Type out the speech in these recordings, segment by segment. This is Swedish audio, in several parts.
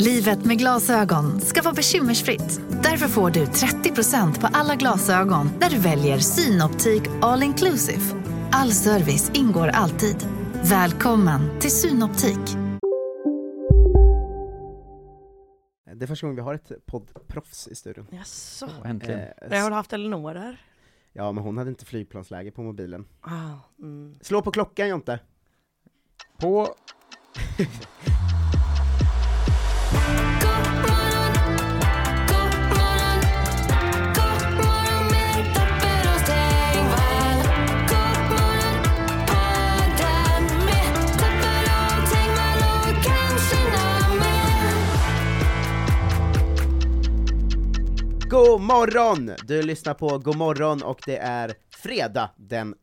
Livet med glasögon ska vara bekymmersfritt. Därför får du 30% på alla glasögon när du väljer Synoptik All Inclusive. All service ingår alltid. Välkommen till Synoptik. Det är första gången vi har ett poddproffs i studion. Jaså? Äntligen. Eh, Jag har haft Elinor här. ja, men hon hade inte flygplansläge på mobilen. Ah, mm. Slå på klockan Jonte! På... morgon! Du lyssnar på God morgon och det är fredag den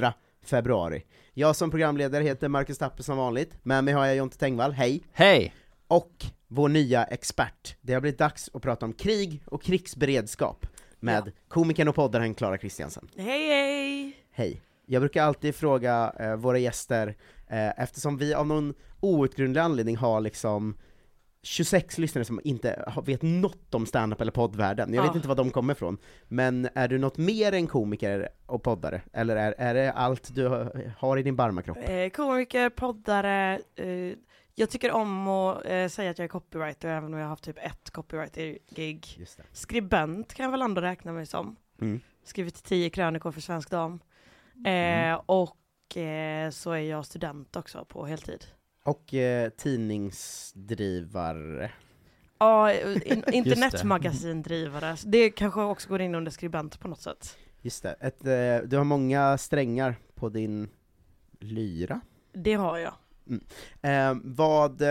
2 februari. Jag som programledare heter Marcus Tapper som vanligt, med mig har jag Jonte Tengvall, hej! Hej! Och vår nya expert. Det har blivit dags att prata om krig och krigsberedskap med komikern och poddaren Klara Kristiansen. Hej hej! Hej! Jag brukar alltid fråga eh, våra gäster, eh, eftersom vi av någon outgrundlig anledning har liksom 26 lyssnare som inte vet något om standup eller poddvärlden, jag vet Ja. inte var de kommer ifrån. Men är du något mer än komiker och poddare? Eller är, är det allt du har- i din barmakropp? Eh, komiker, poddare. Eh, jag tycker om att eh, säga att jag är copywriter, även om jag har haft typ ett copywriter-gig. Skribent kan jag väl ändå räkna mig som. Mm. Skrivit tio krönikor för Svensk Dam. Eh, Mm. Och eh, så är jag student också på heltid. Och eh, tidningsdrivare. Ja, eh, in, internetmagasindrivare. Det kanske också går in under skribent på något sätt. Just det. Ett, eh, du har många strängar på din lyra. Det har jag. Eh, vad...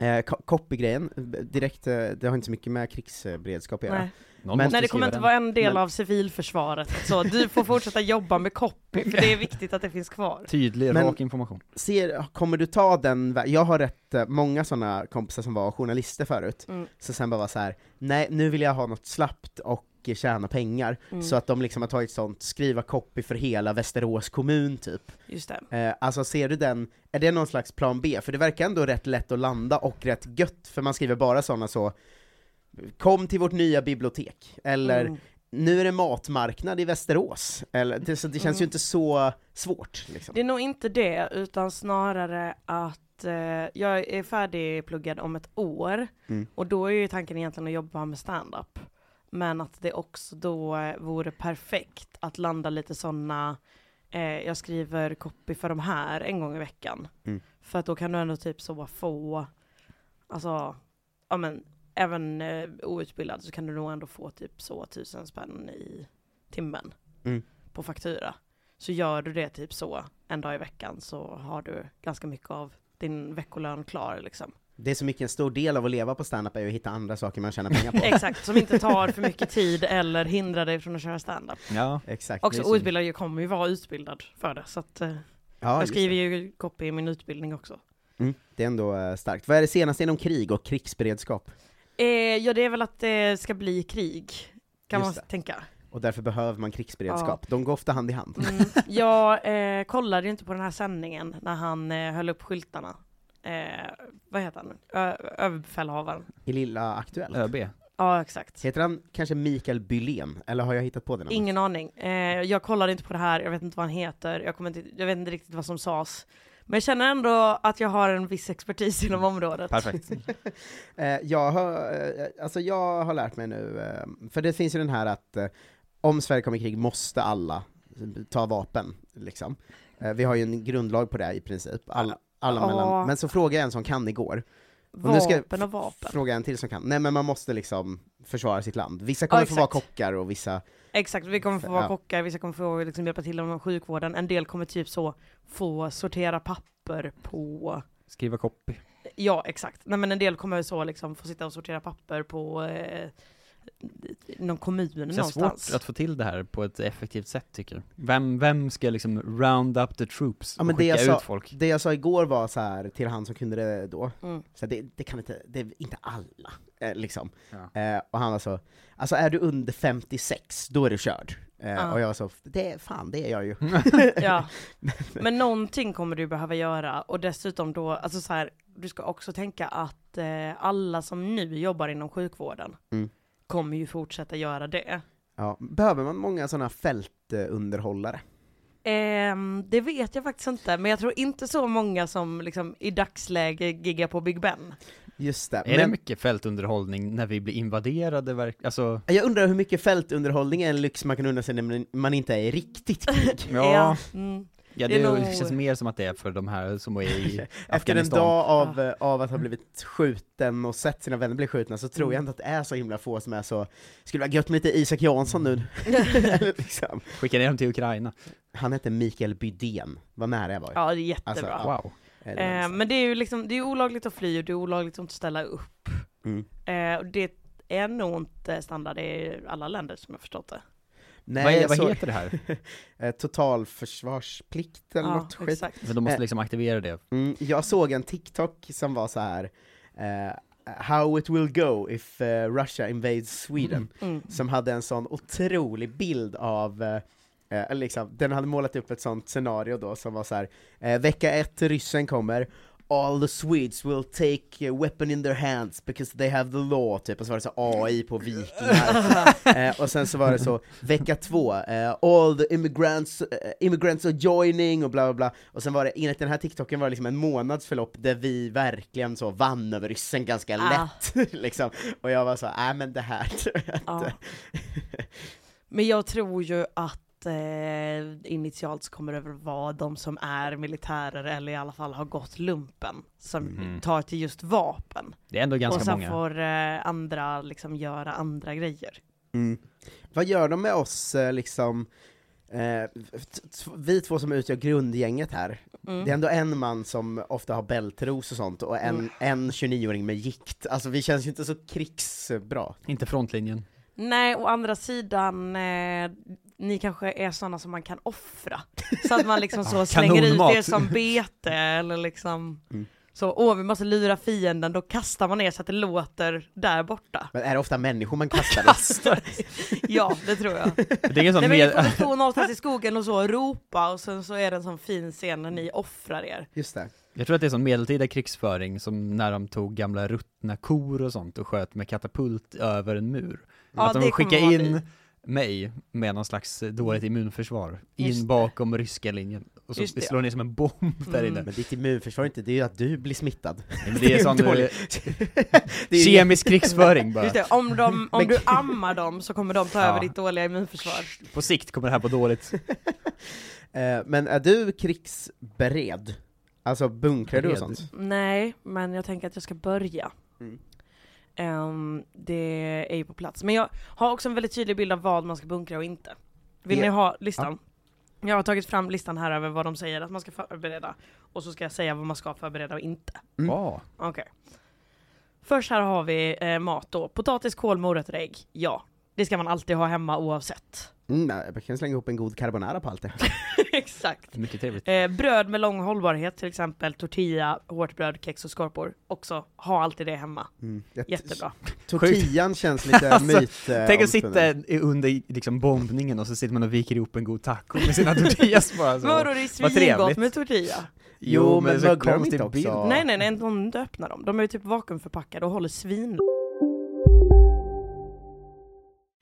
Eh, ko- copy-grejen, direkt, eh, det har inte så mycket med krigsberedskap att göra. Nej. Någon Men- Nej, det kommer inte vara en del Men- av civilförsvaret. Så du får fortsätta jobba med copy, för det är viktigt att det finns kvar. Tydlig, Men- rak information. Ser, kommer du ta den, jag har rätt eh, många sådana kompisar som var journalister förut, Mm. så sen bara var så här: nej nu vill jag ha något slappt och eh, tjäna pengar, Mm. så att de liksom har tagit sånt, skriva copy för hela Västerås kommun typ. Just det. Eh, alltså ser du den, är det någon slags plan B? För det verkar ändå rätt lätt att landa och rätt gött, för man skriver bara sådana så Kom till vårt nya bibliotek, eller Mm. nu är det matmarknad i Västerås, eller, det, så det känns ju Mm. inte så svårt liksom. Det är nog inte det, utan snarare att eh, jag är färdigpluggad om ett år, Mm. och då är ju tanken egentligen att jobba med stand-up. Men att det också då vore perfekt att landa lite sådana, eh, jag skriver copy för de här en gång i veckan. Mm. För att då kan du ändå typ så få, alltså, ja men, även eh, outbildad så kan du nog ändå få typ så tusen spänn i timmen Mm. på faktura. Så gör du det typ så en dag i veckan så har du ganska mycket av din veckolön klar liksom. Det är så mycket en stor del av att leva på standup är ju att hitta andra saker man tjänar pengar på. Exakt, som inte tar för mycket tid eller hindrar dig från att köra standup. Ja. Exakt. Också outbildad, jag kommer ju vara utbildad för det, så att eh, Ja, jag skriver ju copy i min utbildning också. Mm, det är ändå eh, starkt. Vad är det senaste inom krig och krigsberedskap? Eh, ja, det är väl att det ska bli krig, kan Just man det. tänka. Och därför behöver man krigsberedskap. De går ofta hand i hand. Mm. Jag eh, kollade ju inte på den här sändningen när han eh, höll upp skyltarna. Eh, vad heter han? Ö- överbefälhavaren. I Lilla Aktuellt. ÖB. Ja, exakt. Heter han kanske Mikael Bylén? Eller har jag hittat på det? Ingen aning. Eh, jag kollade inte på det här, jag vet inte vad han heter, jag, kommer inte, jag vet inte riktigt vad som sades. Men jag känner ändå att jag har en viss expertis inom området. Perfekt. Eh, jag, har, eh, alltså jag har lärt mig nu, eh, för det finns ju den här att om Sverige kommer i krig måste alla ta vapen, liksom. Vi har ju en grundlag på det i princip, alla, alla mellan, men så frågade jag en som kan igår, Och nu ska jag Vapen och vapen. Fråga en till som kan. Nej men man måste liksom försvara sitt land. Vissa kommer Ja, få vara kockar och vissa, Exakt, vi kommer få vara Ja. kockar, vissa kommer få liksom hjälpa till inom sjukvården, en del kommer typ så få sortera papper på Skriva copy. Ja, exakt. Nej men en del kommer så liksom få sitta och sortera papper på eh, någon kommun Det är någonstans. svårt att få till det här på ett effektivt sätt tycker jag. Vem, vem ska liksom round up the troops Ja, och men det skicka jag ut sa- folk? det jag sa igår var så här till han som kunde det då, Mm. så här, det, det kan inte, det är inte alla, eh, liksom. Ja. Eh, och han var så, alltså är du under 56, då är du körd. Eh, Ja. Och jag var så, det är, fan det är jag ju. Ja. Men någonting kommer du behöva göra och dessutom då, alltså så här, du ska också tänka att eh, alla som nu jobbar inom sjukvården Mm. Kommer ju fortsätta göra det. Ja, behöver man många sådana fältunderhållare? Ehm, det vet jag faktiskt inte, men jag tror inte så många som liksom i dagsläge giggar på Big Ben. Just det. Är det Men mycket fältunderhållning när vi blir invaderade? verk- Alltså, jag undrar hur mycket fältunderhållning är en lyx man kan unna sig när man- inte är riktigt krig? ja, Mm. Ja det det, är nog- känns mer som att det är för de här som är i Efter en dag av, eh, av att ha blivit skjuten och sett sina vänner bli skjutna så tror jag inte att det är så himla få som är så, skulle vara gött med lite Isak Jansson nu. liksom. Skicka ner dem till Ukraina. Han hette Mikael Bydén, vad nära jag var. Ja, det är jättebra. Alltså. Wow. Eh, men det är ju liksom, det är olagligt att fly och det är olagligt att inte ställa upp. Mm. Eh, och det är nog inte standard i alla länder som jag förstått det. Nej, vad vad heter det här? eh, totalförsvarsplikt eller Ja, något skit. exakt. Men de måste Eh. liksom aktivera det. Mm, jag såg en TikTok som var så här. eh, How it will go if eh, Russia invades Sweden, Mm. som hade en sån otrolig bild av eh, eller liksom, den hade målat upp ett sånt scenario då som var så här. Eh, vecka ett, ryssen kommer, All the Swedes will take a weapon in their hands because they have the law, typ, och så var det så AI på vikingar. eh, och sen så var det så, vecka två, eh, all the immigrants, eh, immigrants are joining och bla bla bla. Och sen var det, enligt den här TikToken var det liksom en månads förlopp där vi verkligen så vann över ryssen ganska Ah. lätt. liksom. Och jag var så, nej men det här tror jag Ja. inte. Men jag tror ju att eh, initialt så kommer det väl vara de som är militärer eller i alla fall har gått lumpen som Mhm. tar till just vapen. Det är ändå ganska och sen många. får eh, andra liksom göra andra grejer. Mm. Vad gör de med oss eh, liksom, eh, vi två som utgör grundgänget här, Mm. det är ändå en man som ofta har bältros och sånt, och en, Mm. en 29-åring med gikt, alltså vi känns ju inte så krigsbra. Inte frontlinjen. Nej, å andra sidan, eh, ni kanske är sådana som man kan offra. Så att man liksom så slänger ut er som bete eller liksom Mm. så, åh vi måste lura fienden, då kastar man er så att det låter där borta. Men är det ofta människor man kastar? Ja, det tror jag. Det är ingen sån Nej men ni får stå någonstans i skogen och så ropa och sen så är det en sån fin scen när ni offrar er. Just det. Jag tror att det är sån medeltida krigsföring som när de tog gamla ruttna kor och sånt och sköt med katapult över en mur. Ja, att de det vara in mig med någon slags dåligt immunförsvar in Just det. bakom ryska linjen. Och så Just det, slår ner som en bomb där Mm. inne. Men ditt immunförsvar inte, det är ju att du blir smittad. Men det är sån eh. Det är ju- kemisk krigsföring bara. Just det, om, de, om Men- du ammar dem så kommer de ta Ja. över ditt dåliga immunförsvar. På sikt kommer det här på dåligt. Eh, Men är du krigsbered? Alltså bunkrar du och sånt? Nej, men jag tänker att jag ska börja. Mm. Ehm, det är ju på plats. Men jag har också en väldigt tydlig bild av vad man ska bunkra och inte. Vill Ja. ni ha listan? Jag har tagit fram listan här över vad de säger att man ska förbereda. Och så ska jag säga vad man ska förbereda och inte. Mm. Ja. Okej. Först här har vi eh, mat då. Potatis, kål, morötter, ägg. Ja. Det ska man alltid ha hemma oavsett. Mm, jag kan slänga ihop en god carbonara på allt det. Exakt. Mycket trevligt. Eh, bröd med lång hållbarhet, till exempel tortilla, hårt bröd, kex och skorpor. Också, ha alltid det hemma. Mm. Jättebra. Tortillan känns lite Alltså, myt... eh, Tänk att omspunnen. sitta i- under liksom bombningen och så sitter man och viker ihop en god taco med sina tortillas bara så. Men vadå, det är svingott med tortilla? Jo, men är så de konstig inte också? bild. Nej nej nej, inte öppnar dem. De är ju typ vakuumförpackade och håller svin.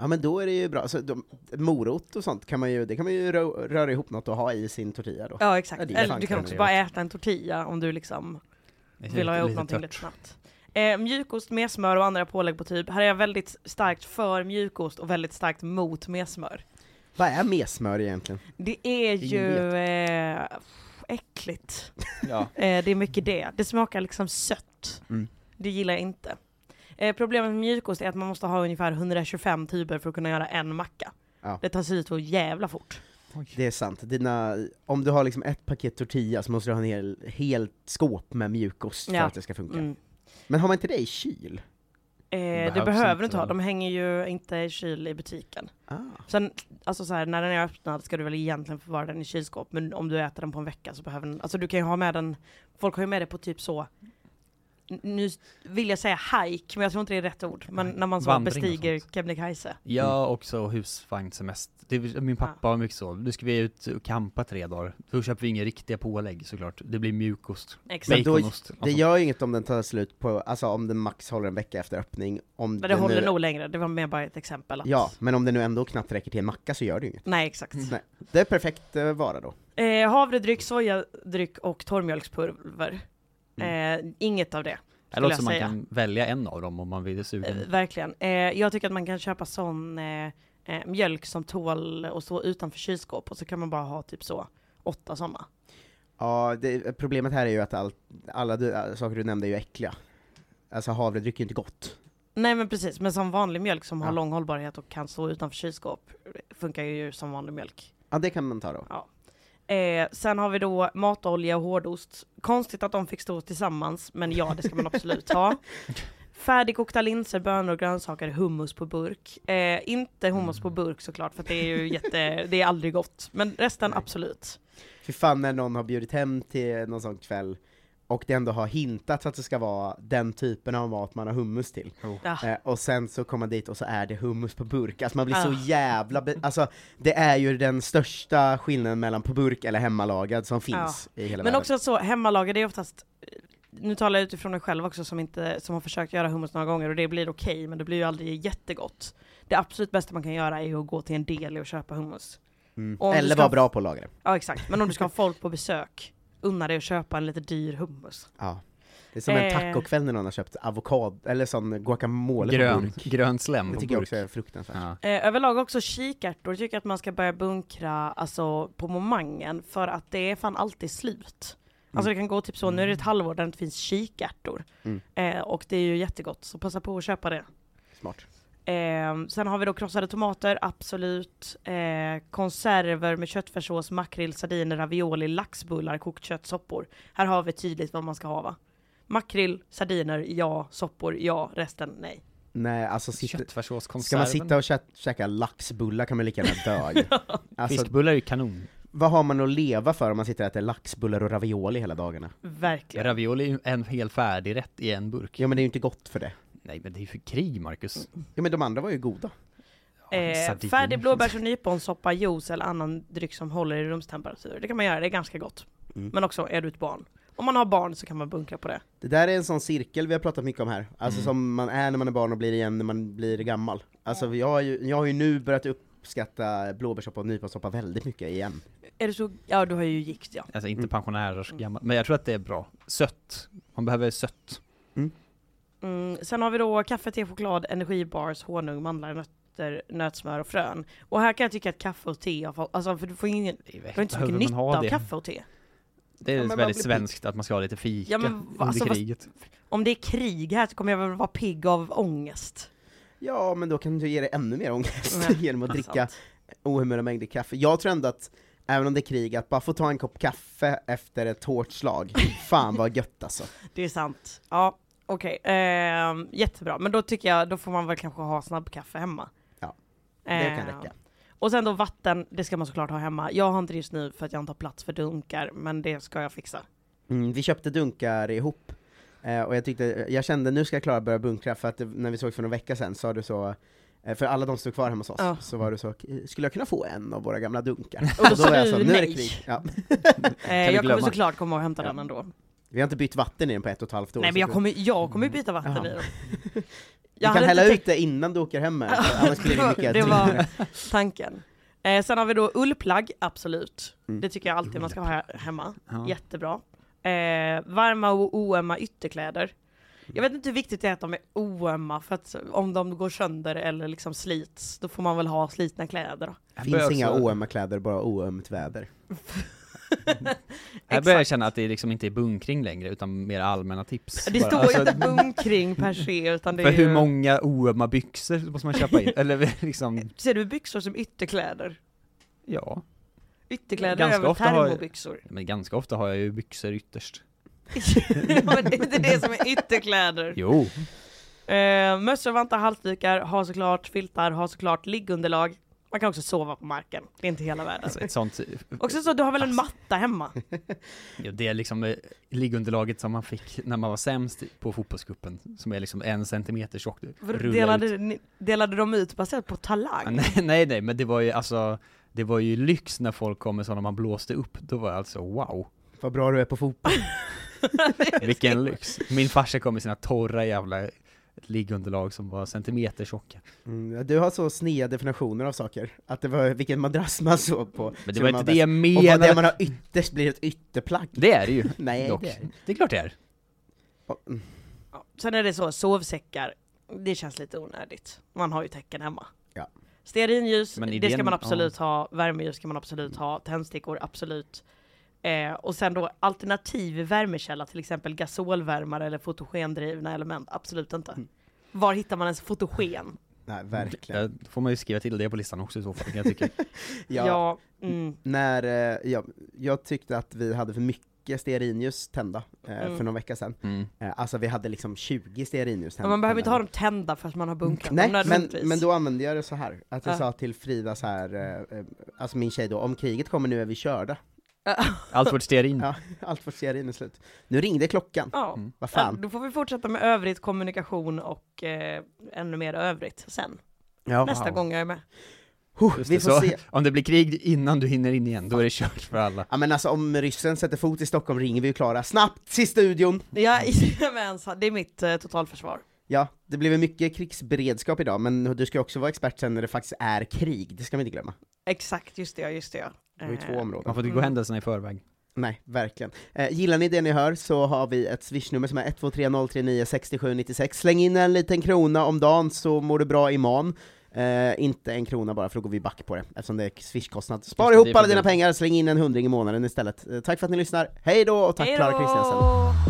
Ja, men då är det ju bra. Så de, morot och sånt kan man ju, det kan man ju rö röra ihop något och ha i sin tortilla då. Ja exakt. Ja, Eller du kan också bara äta en tortilla om du liksom vill ha ihop någonting lite snabbt. Eh, mjukost med smör och andra pålägg på typ. Här är jag väldigt starkt för mjukost och väldigt starkt mot med smör. Vad är mesmör egentligen? Det är Ingen ju eh, äckligt. Ja. Eh, det är mycket det. Det smakar liksom sött. Mm. Det gillar jag inte. Eh, problemet med mjukost är att man måste ha ungefär 125 tuber för att kunna göra en macka. Ja. Det tar sig så jävla fort. Det är sant. Dina, om du har liksom ett paket tortilla så måste du ha en hel, helt skåp med mjukost för Ja. att det ska funka. Mm. Men har man inte det i kyl? Eh, det behöver inte du inte ha, de hänger ju inte i kyl i butiken. Ah. Sen, alltså så här, när den är öppnad ska du väl egentligen förvara den i kylskåp, men om du äter den på en vecka så behöver den, alltså du kan ju ha med den, folk har ju med det på typ så, nu vill jag säga hike, men jag tror inte det är rätt ord, men när man så Vandring bestiger. Kebnekaise. Ja, också husvagnssemester. Det Min pappa var mycket så. Nu ska vi ut och campa tre dagar. Då köper vi inga riktiga pålägg såklart. Det blir mjukost. Exakt. Men då- Baconost. Det Alltså, gör ju inget om den tar slut på, alltså om den max håller en vecka efter öppning. Om Men det den håller nu, nog längre, det var mer bara ett exempel. Att, Ja, men om det nu ändå knappt räcker till en macka så gör det ju inget. Nej exakt. Nej. Det är perfekt eh, vara då. Eh, havredryck, sojadryck och torrmjölkspulver. Eh, inget av det. det låter som man kan välja en av dem om man vill Eh, sugen. verkligen. Eh, jag tycker att man kan köpa sån eh, eh, mjölk som tål att stå utanför kylskåp och så kan man bara ha typ så åtta sådana. Ja, det, problemet här är ju att allt, alla du, äh, saker du nämnde är ju äckliga. Alltså havredryck är ju inte gott. Nej men precis, men som vanlig mjölk som har Ja. lång hållbarhet och kan stå utanför kylskåp funkar ju som vanlig mjölk. Ja, det kan man ta då. Eh, sen har vi då matolja och hårdost. Konstigt att de fick stå tillsammans, men ja det ska man absolut ha. Färdigkokta linser, bönor, grönsaker, hummus på burk. Eh, inte hummus på burk såklart, för det är ju jätte, det är aldrig gott. Men resten absolut. Fy fan när någon har bjudit hem till någon sån kväll, och det ändå har hintat att det ska vara den typen av mat man har hummus till. Ja. Eh, och sen så kommer man dit och så är det hummus på burk, alltså man blir så Ah. jävla, be- alltså det är ju den största skillnaden mellan på burk eller hemmalagad som finns i hela Men världen. också så, hemmalagad är oftast, nu talar jag utifrån mig själv också som, inte, som har försökt göra hummus några gånger och det blir okej, men det blir ju aldrig jättegott. Det absolut bästa man kan göra är att gå till en deli och köpa hummus. mm. Eller vara bra på att laga det. Ja exakt, men om du ska ha folk på besök, unna dig att köpa en lite dyr hummus. Ja. Det är som en Eh. tacokväll när någon har köpt avokado, eller sån guacamole på Grön, burk. grön slem Det tycker jag också är fruktansvärt. Ja. Eh, överlag också kikärtor tycker jag att man ska börja bunkra alltså, på momangen för att det är fan alltid slut. Alltså det kan gå typ så, nu är det ett halvår där det inte finns kikärtor. Mm. Eh, och det är ju jättegott, så passa på att köpa det. Smart. Eh, sen har vi då krossade tomater, absolut. Eh, konserver med köttfärssås, makrill, sardiner, ravioli, laxbullar, kokt kött, soppor. Här har vi tydligt vad man ska ha va? Makrill, sardiner, ja. Soppor, ja. Resten, nej. Nej, alltså ska man sitta och kä- käka laxbullar kan man lika gärna dö alltså, Fiskbullar är ju kanon. vad har man att leva för om man sitter och äter laxbullar och ravioli hela dagarna? Verkligen. Ravioli är ju en hel färdig rätt i en burk. Ja men det är ju inte gott för det. Nej men det är ju för krig Marcus. Ja men de andra var ju goda. Eh, färdig blåbärs och nyponsoppa, juice eller annan dryck som håller i rumstemperatur. Det kan man göra, det är ganska gott. Mm. Men också, är du ett barn? Om man har barn så kan man bunkra på det. Det där är en sån cirkel vi har pratat mycket om här, alltså Mm. som man är när man är barn och blir igen när man blir gammal. Alltså jag har ju, jag har ju nu börjat uppskatta blåbärssoppa och nyponsoppa väldigt mycket igen. Är det så? Ja, du har ju gikt ja. Alltså inte Mm. pensionärers gammal, men jag tror att det är bra. Sött. Man behöver sött. Mm, sen har vi då kaffe, te, choklad, energibars, honung, mandlar, nötter, nötsmör och frön. Och här kan jag tycka att kaffe och te, har fått- alltså för du får ingen, du har inte så mycket man nytta ha av det? kaffe och te. Det är Ja, väldigt blir svenskt att man ska ha lite fika Ja, men under alltså, kriget. Om det är krig här så kommer jag väl vara pigg av ångest. Ja men då kan du ge dig ännu mer ångest Ja, genom att dricka ohemula mängder kaffe. Jag tror ändå att, även om det är krig, att bara få ta en kopp kaffe efter ett hårt slag, fan vad gött alltså. Det är sant. Ja, okej. Ehm, jättebra. Men då tycker jag, då får man väl kanske ha snabbkaffe hemma. Ja. Det kan Eh, räcka. Och sen då vatten, det ska man såklart ha hemma. Jag har inte det just nu för att jag inte har plats för dunkar, men det ska jag fixa. Mm, vi köpte dunkar ihop, eh, och jag tyckte, jag kände nu ska jag klara börja bunkra, för att när vi såg för några veckor sedan sa du så, eh, för alla de stod kvar hemma hos oss, Ja. så var du så, skulle jag kunna få en av våra gamla dunkar? Och då Och sa var jag du så, nu är det nej. Ja. Eh, jag kommer såklart komma och hämta Ja. den ändå. Vi har inte bytt vatten i den på ett och ett halvt år. Nej men jag du- kommer, jag kommer byta vatten Jaha. i. Vi Jag kan hade hälla ut det innan du åker hem med den, annars blir det mycket det var tanken. Eh, sen har vi då ullplagg, absolut. Mm. Det tycker jag alltid man ska ha he- hemma. Ja. Jättebra. Eh, varma och oömma ytterkläder. Jag vet inte hur viktigt det är att de är oömma, för att om de går sönder eller liksom slits, då får man väl ha slitna kläder. Det finns inga oömma kläder, bara oömt väder. Här börjar jag känna att det liksom inte är bunkring längre, utan mer allmänna tips. Det bara. står Alltså, ju inte bunkring per se, utan det För är hur ju... många oömma byxor måste man köpa in? Eller liksom, Ser du byxor som ytterkläder? ja. Ytterkläder Ganska väl ofta har jag- termobyxor? Men ganska ofta har jag ju byxor ytterst. men det är inte det som är ytterkläder. Jo. Eh, mössor, vantar, halsdukar, har såklart filtar, har såklart liggunderlag. Man kan också sova på marken, det är inte hela världen. Alltså ett sånt, Också så, du har väl en matta hemma? ja, det är liksom eh, liggunderlaget som man fick när man var sämst på fotbollscupen, som är liksom en centimeter tjockt. Delade, ni- delade de ut baserat på Ja, talang? Nej, nej, nej, men det var ju alltså, det var ju lyx när folk kom med sådana man blåste upp, då var jag alltså wow, Vad bra du är på fotboll. vilken lyx. Min farsa kom med sina torra jävla liggunderlag som var centimeter tjocka. Mm, du har så sneda definitioner av saker, att det var vilken madrass man sov på. Men det var inte det jag bäst. Och vad det man menade. har ytterst blir ett ytterplagg. Det är det ju, Nej, dock. det är Det är klart det är. Mm. Ja, Sen är det så, sovsäckar, det känns lite onödigt. Man har ju tecken hemma. Ja. Stearinljus, det ska man absolut ha. Värmeljus ska man absolut ha. Tändstickor, absolut. Eh, och sen då alternativ värmekälla, till exempel gasolvärmare eller fotogendrivna element, absolut inte. Mm. Var hittar man ens fotogen? Nej, verkligen. Ja, Då får man ju skriva till det på listan också i så fall, kan jag tycka. Ja, Ja, mm. När, eh, ja, jag tyckte att vi hade för mycket stearinljus tända eh, Mm. för någon vecka sedan. Mm. Eh, alltså vi hade liksom 20 stearinljus Men tända. man behöver inte ha dem tända för att man har bunkrat Nej, dem men, men då använde jag det så här att jag Ja. sa till Frida så här, eh, eh, alltså min tjej då, om kriget kommer nu är vi körda. Allt vårt stearin. Ja, allt vårt stearin är slut. Nu ringde klockan, Ja. Mm. vad Ja, fan. då får vi fortsätta med övrigt kommunikation och eh, ännu mer övrigt sen. Ja. Nästa wow. gång jag är med. Huh, vi det, får så se. om det blir krig innan du hinner in igen, då är det kört för alla. Ja men alltså om ryssen sätter fot i Stockholm ringer vi ju Klara, snabbt till studion! Jajamensan, det är mitt eh, totalförsvar. Ja, det blev mycket krigsberedskap idag, men du ska också vara expert sen när det faktiskt är krig, det ska vi inte glömma. Exakt, just det, ja, just det. Det var ju två Eh, områden. Man får inte gå Mm. händelserna i förväg. Nej, verkligen. Eh, gillar ni det ni hör så har vi ett swishnummer som är 123 039 67 96. Släng in en liten krona om dagen så mår du bra imorgon. Eh, inte en krona bara för då går vi back på det, eftersom det är swishkostnad. Spara ihop alla dina pengar, släng in en hundring i månaden istället. Eh, tack för att ni lyssnar, hej då och tack då! Kristiansen.